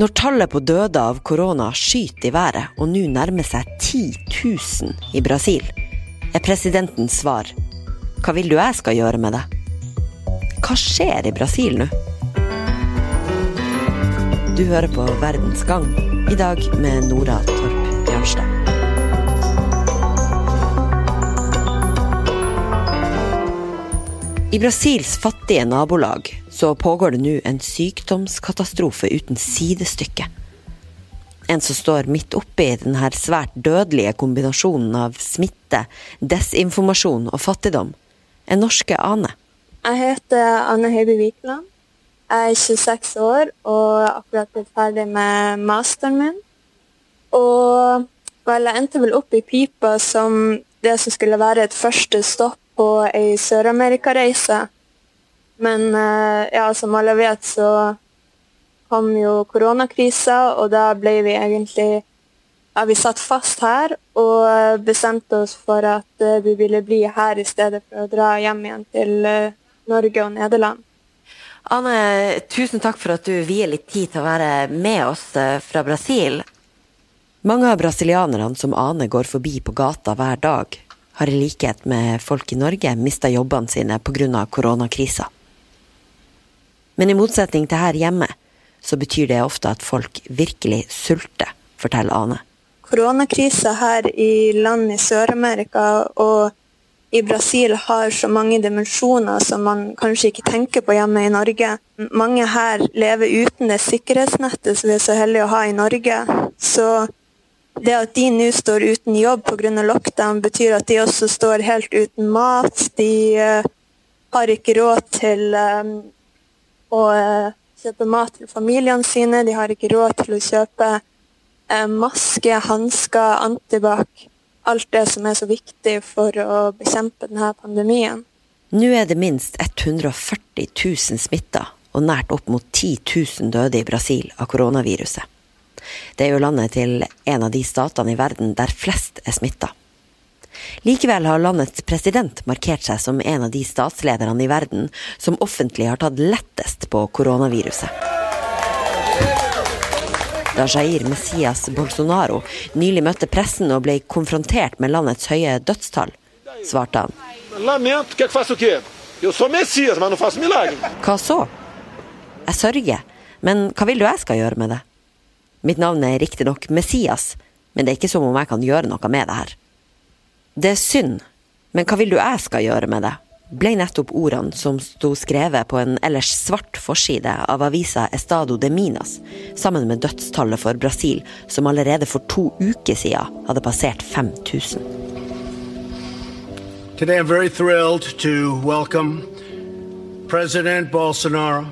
Når tallet på døde av korona skyter i været og nå nærmer seg 10 000 i Brasil, er presidentens svar Hva vil du jeg skal gjøre med det? Hva skjer i Brasil nå? Du hører på Verdens gang, i dag med Nora Torp Bjørnstad. I Brasils fattige nabolag så pågår det nå en sykdomskatastrofe uten sidestykke. En som står midt oppi denne svært dødelige kombinasjonen av smitte, desinformasjon og fattigdom, er norske Ane. Jeg heter Anne Høiby Vikeland. Jeg er 26 år og akkurat blitt ferdig med masteren min. Og vel, jeg endte vel opp i pipa som det som skulle være et første stopp på ei Sør-Amerika-reise. Men eh, ja, som alle vet, så kom jo koronakrisa, og da ble vi egentlig ja, Vi satt fast her og bestemte oss for at uh, vi ville bli her i stedet for å dra hjem igjen til uh, Norge og Nederland. Anne, tusen takk for at du vier litt tid til å være med oss fra Brasil. Mange av brasilianerne som Ane går forbi på gata hver dag, har i likhet med folk i Norge mista jobbene sine pga. koronakrisa. Men i motsetning til her hjemme, så betyr det ofte at folk virkelig sulter, forteller Ane. Koronakrisa her i land i Sør-Amerika og i Brasil har så mange dimensjoner som man kanskje ikke tenker på hjemme i Norge. Mange her lever uten det sikkerhetsnettet som vi er så heldige å ha i Norge. Så det at de nå står uten jobb pga. lockdown, betyr at de også står helt uten mat. De uh, har ikke råd til og eh, kjøpe mat til familiene sine. De har ikke råd til å kjøpe eh, maske, hansker, antibac. Alt det som er så viktig for å bekjempe denne pandemien. Nå er det minst 140 000 smitta og nært opp mot 10 000 døde i Brasil av koronaviruset. Det er jo landet til en av de statene i verden der flest er smitta. Likevel har landets president markert seg som en av de statslederne i verden som offentlig har tatt lettest på koronaviruset. Da Jair Messias Bolsonaro nylig møtte pressen og ble konfrontert med landets høye dødstall, svarte han. Hva så? Jeg sørger, men hva vil du jeg skal gjøre med det? Mitt navn er riktignok Messias, men det er ikke som om jeg kan gjøre noe med det her. Det er synd, men hva vil du jeg skal gjøre med det? ble nettopp ordene som sto skrevet på en ellers svart forside av avisa Estado de Minas, sammen med dødstallet for Brasil, som allerede for to uker siden hadde passert 5000. Today I'm very thrilled to welcome President Bolsonaro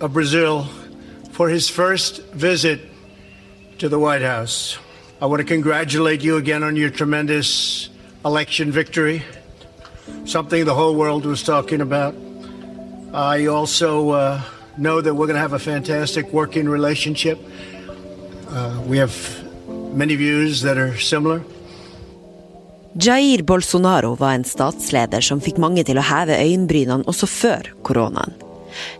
of Brazil for his first visit to the White House. I want to congratulate you again on your tremendous election victory, something the whole world was talking about. I also uh, know that we're going to have a fantastic working relationship. Uh, we have many views that are similar. Jair Bolsonaro var en statsleder som fikk mange til å heve øyenbrynene også før koronaen.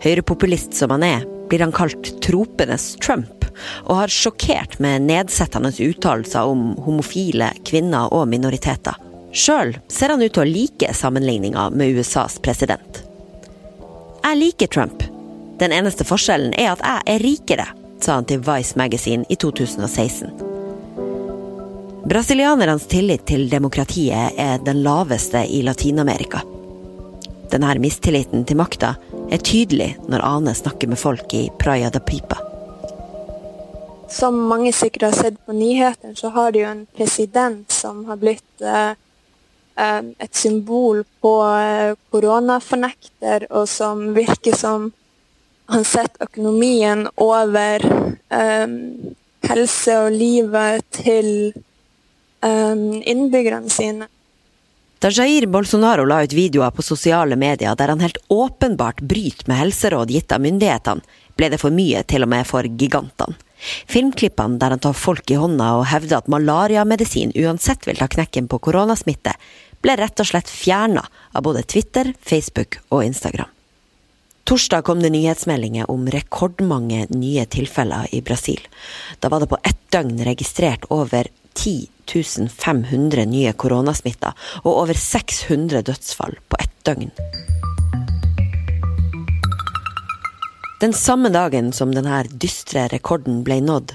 Høyrepopulist som han er, blir han kalt tropenes Trump, og har sjokkert med nedsettende uttalelser om homofile, kvinner og minoriteter. Sjøl ser han ut til å like sammenligninga med USAs president. Jeg liker Trump. Den eneste forskjellen er at jeg er rikere, sa han til Vice Magazine i 2016. Brasilianernes tillit til demokratiet er den laveste i Latin-Amerika. Denne mistilliten til makta er tydelig når Ane snakker med folk i Praia da Pipa. Som mange sikkert har sett på nyhetene, så har de jo en president som har blitt eh, et symbol på eh, koronafornekter, og som virker som han setter økonomien over um, helse og livet til um, innbyggerne sine. Da Jair Bolsonaro la ut videoer på sosiale medier der han helt åpenbart bryter med helseråd gitt av myndighetene, ble det for mye til og med for gigantene. Filmklippene der han tar folk i hånda og hevder at malariamedisin uansett vil ta knekken på koronasmitte, ble rett og slett fjerna av både Twitter, Facebook og Instagram. Torsdag kom det nyhetsmeldinger om rekordmange nye tilfeller i Brasil. Da var det på ett døgn registrert over 10 500 nye koronasmitta og over 600 dødsfall på ett døgn. Den samme dagen som denne dystre rekorden ble nådd,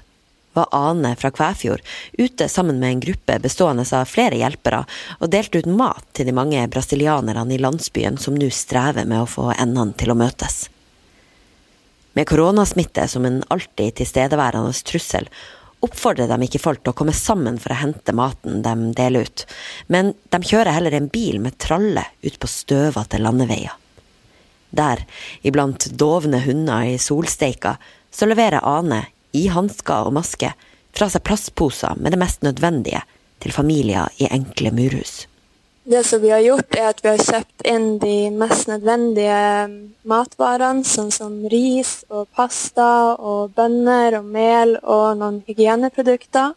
var Ane fra Kvæfjord ute sammen med en gruppe bestående av flere hjelpere og delte ut mat til de mange brasilianerne i landsbyen som nå strever med å få endene til å møtes. Med koronasmitte som en alltid tilstedeværende trussel oppfordrer de ikke folk til å komme sammen for å hente maten de deler ut, men de kjører heller en bil med tralle ut på støvete landeveier. Der, iblant dovne hunder i solsteika, så leverer Ane i hansker og maske, fra seg plastposer med det mest nødvendige til familier i enkle murhus. Det som vi har gjort, er at vi har kjøpt inn de mest nødvendige matvarene, sånn som ris og pasta og bønner og mel og noen hygieneprodukter,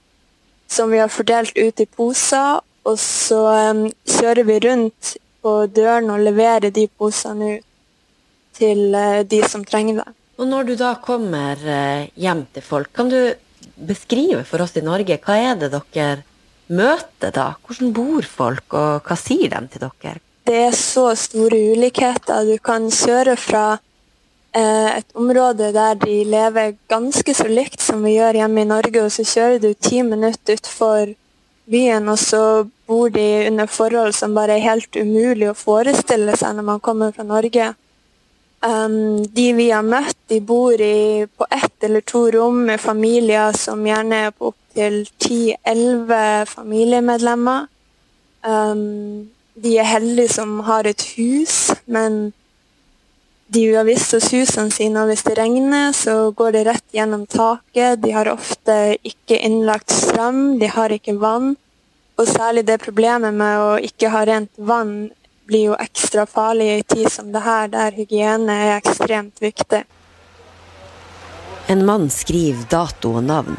som vi har fordelt ut i poser. Og så kjører vi rundt på døren og leverer de posene ut til uh, de som trenger det. Og når du da kommer eh, hjem til folk, kan du beskrive for oss i Norge hva er det dere møter da? Hvordan bor folk, og hva sier de til dere? Det er så store ulikheter. Du kan kjøre fra eh, et område der de lever ganske så likt som vi gjør hjemme i Norge, og så kjører du ti minutter utfor byen, og så bor de under forhold som bare er helt umulig å forestille seg når man kommer fra Norge. Um, de vi har møtt, de bor i, på ett eller to rom med familier som gjerne er på opptil 10-11 familiemedlemmer. Um, de er heldige som har et hus, men de har visst oss husene sine, og hvis det regner, så går det rett gjennom taket. De har ofte ikke innlagt strøm, de har ikke vann. Og særlig det problemet med å ikke ha rent vann blir jo ekstra farlig i en tid som det her, der hygiene er ekstremt viktig. En mann skriver dato og navn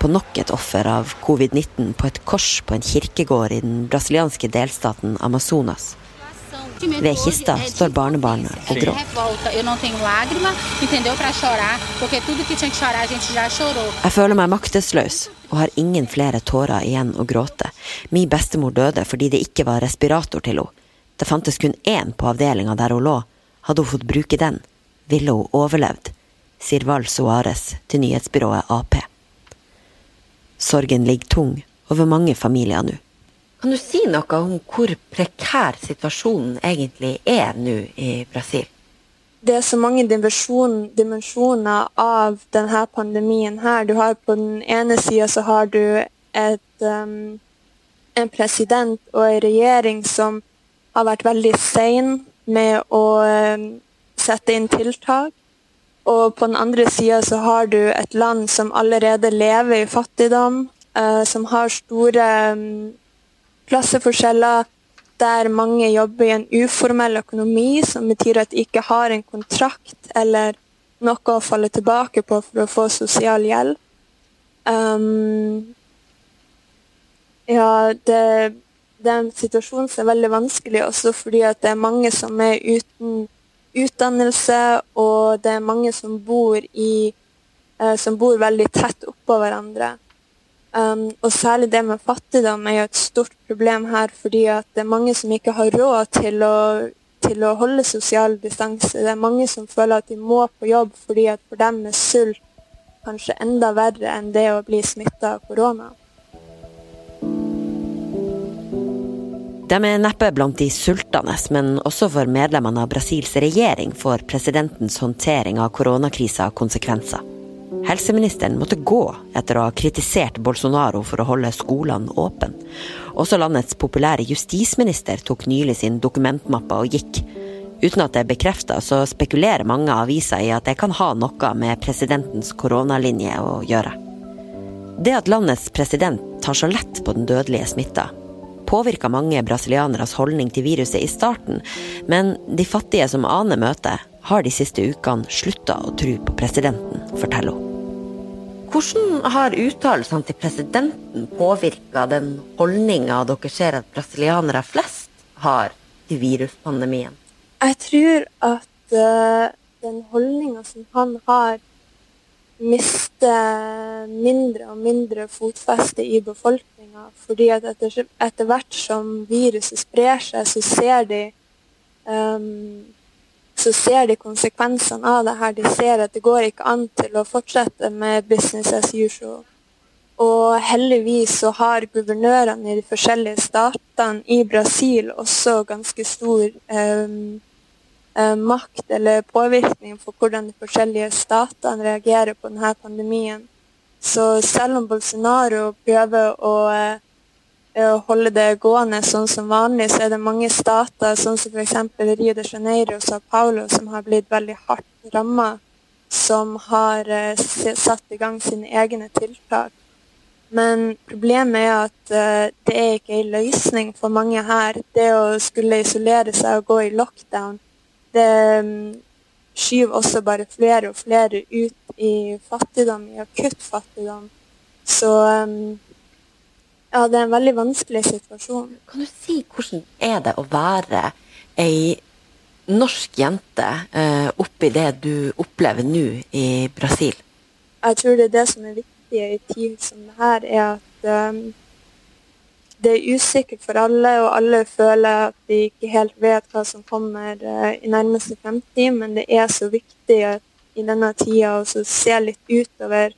på nok et offer av covid-19 på et kors på en kirkegård i den brasilianske delstaten Amazonas. Ved kista står barnebarnet og gråter. Jeg føler meg maktesløs og har ingen flere tårer igjen å gråte. Min bestemor døde fordi det ikke var respirator til henne. Det fantes kun én på avdelinga der hun lå. Hadde hun fått bruke den, ville hun overlevd, sier Val Suárez til nyhetsbyrået Ap. Sorgen ligger tung over mange familier nå. Kan du si noe om hvor prekær situasjonen egentlig er nå i Brasil? Det er så mange dimensjoner av denne pandemien her. Du har på den ene sida så har du et, um, en president og en regjering som har vært veldig sein med å eh, sette inn tiltak. Og på den andre sida så har du et land som allerede lever i fattigdom, uh, som har store um, klasseforskjeller, der mange jobber i en uformell økonomi, som betyr at de ikke har en kontrakt eller noe å falle tilbake på for å få sosial hjelp. Um, ja, det den situasjonen som er veldig vanskelig, også fordi at det er mange som er uten utdannelse, og det er mange som bor, i, eh, som bor veldig tett oppå hverandre. Um, og særlig det med fattigdom er jo et stort problem her, fordi at det er mange som ikke har råd til å, til å holde sosial distanse. Det er mange som føler at de må på jobb fordi at for dem er sult kanskje enda verre enn det å bli smitta av korona. De er neppe blant de sultende, men også for medlemmene av Brasils regjering får presidentens håndtering av koronakrisa konsekvenser. Helseministeren måtte gå etter å ha kritisert Bolsonaro for å holde skolene åpne. Også landets populære justisminister tok nylig sin dokumentmappe og gikk. Uten at det er bekrefta, så spekulerer mange aviser i at det kan ha noe med presidentens koronalinje å gjøre. Det at landets president tar så lett på den dødelige smitta, påvirka mange brasilianeres holdning til viruset i starten, men de fattige som aner møtet, har de siste ukene slutta å tro på presidenten, forteller hun. Hvordan har uttalelsene til presidenten påvirka den holdninga dere ser at brasilianere flest har til viruspandemien? Jeg tror at uh, den holdninga som han har, mister mindre og mindre fotfeste i befolkninga. Fordi at etter, etter, hvert som viruset sprer seg, så ser de um, så ser de konsekvensene av det her. De ser at det går ikke an til å fortsette med business as usual. Og heldigvis så har guvernørene i de forskjellige statene i Brasil også ganske stor um, makt eller påvirkning for hvordan de forskjellige statene reagerer på denne pandemien. Så selv om Bolsonaro prøver å uh, holde det gående sånn som vanlig, så er det mange stater, sånn som f.eks. Rio de Janeiro og Sao Paulo, som har blitt veldig hardt ramma, som har uh, satt i gang sine egne tiltak. Men problemet er at det er ikke en løsning for mange her. Det å skulle isolere seg og gå i lockdown, det um, skyver også bare flere og flere ut i fattigdom, i akutt fattigdom. Så um, ja, det er en veldig vanskelig situasjon. Kan du si hvordan er det å være ei norsk jente uh, oppi det du opplever nå i Brasil? Jeg tror det er det som er viktig i tid som det her, er at um, det er usikkert for alle, og alle føler at de ikke helt vet hva som kommer uh, i nærmeste fremtid, men det er så viktig i denne tida å se litt utover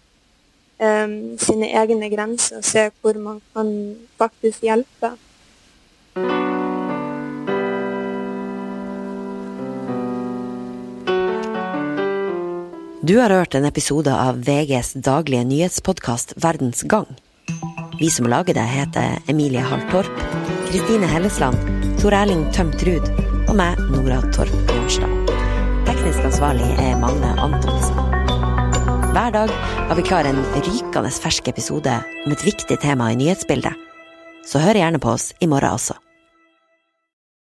um, sine egne grenser og se hvor man kan faktisk hjelpe. Du har hørt en episode av VGs daglige nyhetspodkast Verdens gang. Vi som lager det, heter Emilie Halltorp, Kristine Hellesland, Tor Erling Tømt Ruud og meg, Nora Torp Bjørnstad. Teknisk ansvarlig er Magne Antonsen. Hver dag har vi klar en rykende fersk episode om et viktig tema i nyhetsbildet. Så hør gjerne på oss i morgen også.